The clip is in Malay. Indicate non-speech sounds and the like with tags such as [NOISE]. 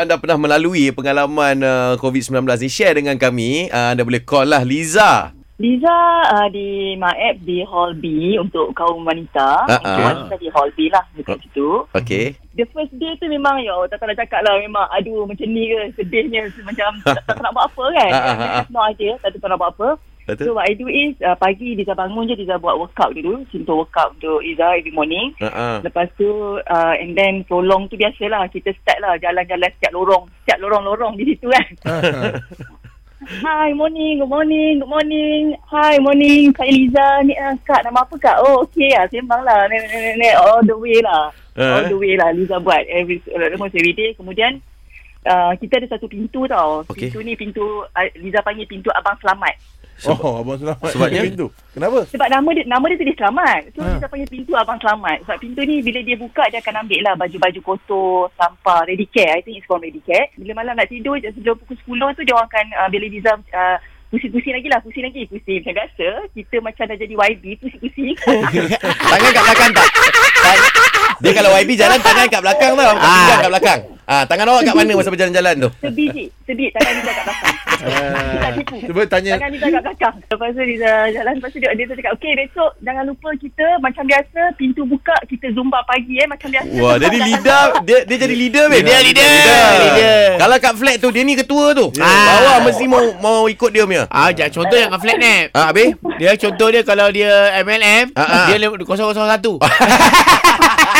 anda pernah melalui pengalaman uh, COVID-19 ni share dengan kami, uh, anda boleh call lah Liza. Liza uh, di Maep di Hall B untuk kaum wanita. Ah, Untuk ah. wanita di Hall B lah dekat Oh. situ. Okey. The first day tu memang ya tak tahu nak cakap lah memang aduh macam ni ke sedihnya macam tak, tak tahu nak buat apa kan. Ah, ah, ah, have no idea tak tahu nak buat apa. Betul? So what I do is uh, pagi Liza bangun je Liza buat workout dulu. Simple workout untuk Liza every morning. Uh-uh. Lepas tu uh, and then prolong tu biasalah kita start lah jalan-jalan setiap lorong setiap lorong-lorong di situ kan. [LAUGHS] Hi, morning, good morning, good morning. Hi, morning, Kak Eliza. Ni uh, Kak, nama apa Kak? Oh, okay lah. Sembang lah. Ni, ni, ni, ni. All the way lah. Eh? All the way lah Liza buat. Every, almost every day. Kemudian, uh, kita ada satu pintu tau. Okay. Pintu ni pintu, uh, Liza panggil pintu Abang Selamat. Oh, Abang Selamat. Sebabnya? pintu. Kenapa? Sebab nama dia nama dia tulis selamat. So Ha. kita panggil pintu abang selamat. Sebab pintu ni bila dia buka dia akan ambil lah baju-baju kotor, sampah, ready care. I think it's called ready care. Bila malam nak tidur sebelum pukul 10 tu dia orang akan uh, bila Liza uh, pusing-pusing lagi lah, pusing lagi, pusing. Macam biasa, kita macam dah jadi YB, pusing-pusing. [LAUGHS] Tangan kat belakang tak? Dia kalau YB jalan tangan kat belakang tau. Kat pinggang kat belakang. Ah, tangan awak kat mana masa berjalan-jalan tu? sebiji, sebiji tangan Liza kat belakang. Kita tipu. Cuba tanya. Tangan Liza kat belakang. Lepas tu Liza jalan, lepas tu dia, dia tu cakap, okay besok jangan lupa kita macam biasa, pintu buka, kita zumba pagi eh, macam biasa. Wah, jadi [LAUGHS] leader dia dia jadi leader weh. Dia leader. Leader. Kalau kat flat tu dia ni ketua tu. Ah. Bawah mesti mau mau ikut dia punya. Ah, jangan contoh yang kat flat net. Ah, habis? Dia contoh dia kalau dia MLM, Ah, ah. dia 001. [LAUGHS]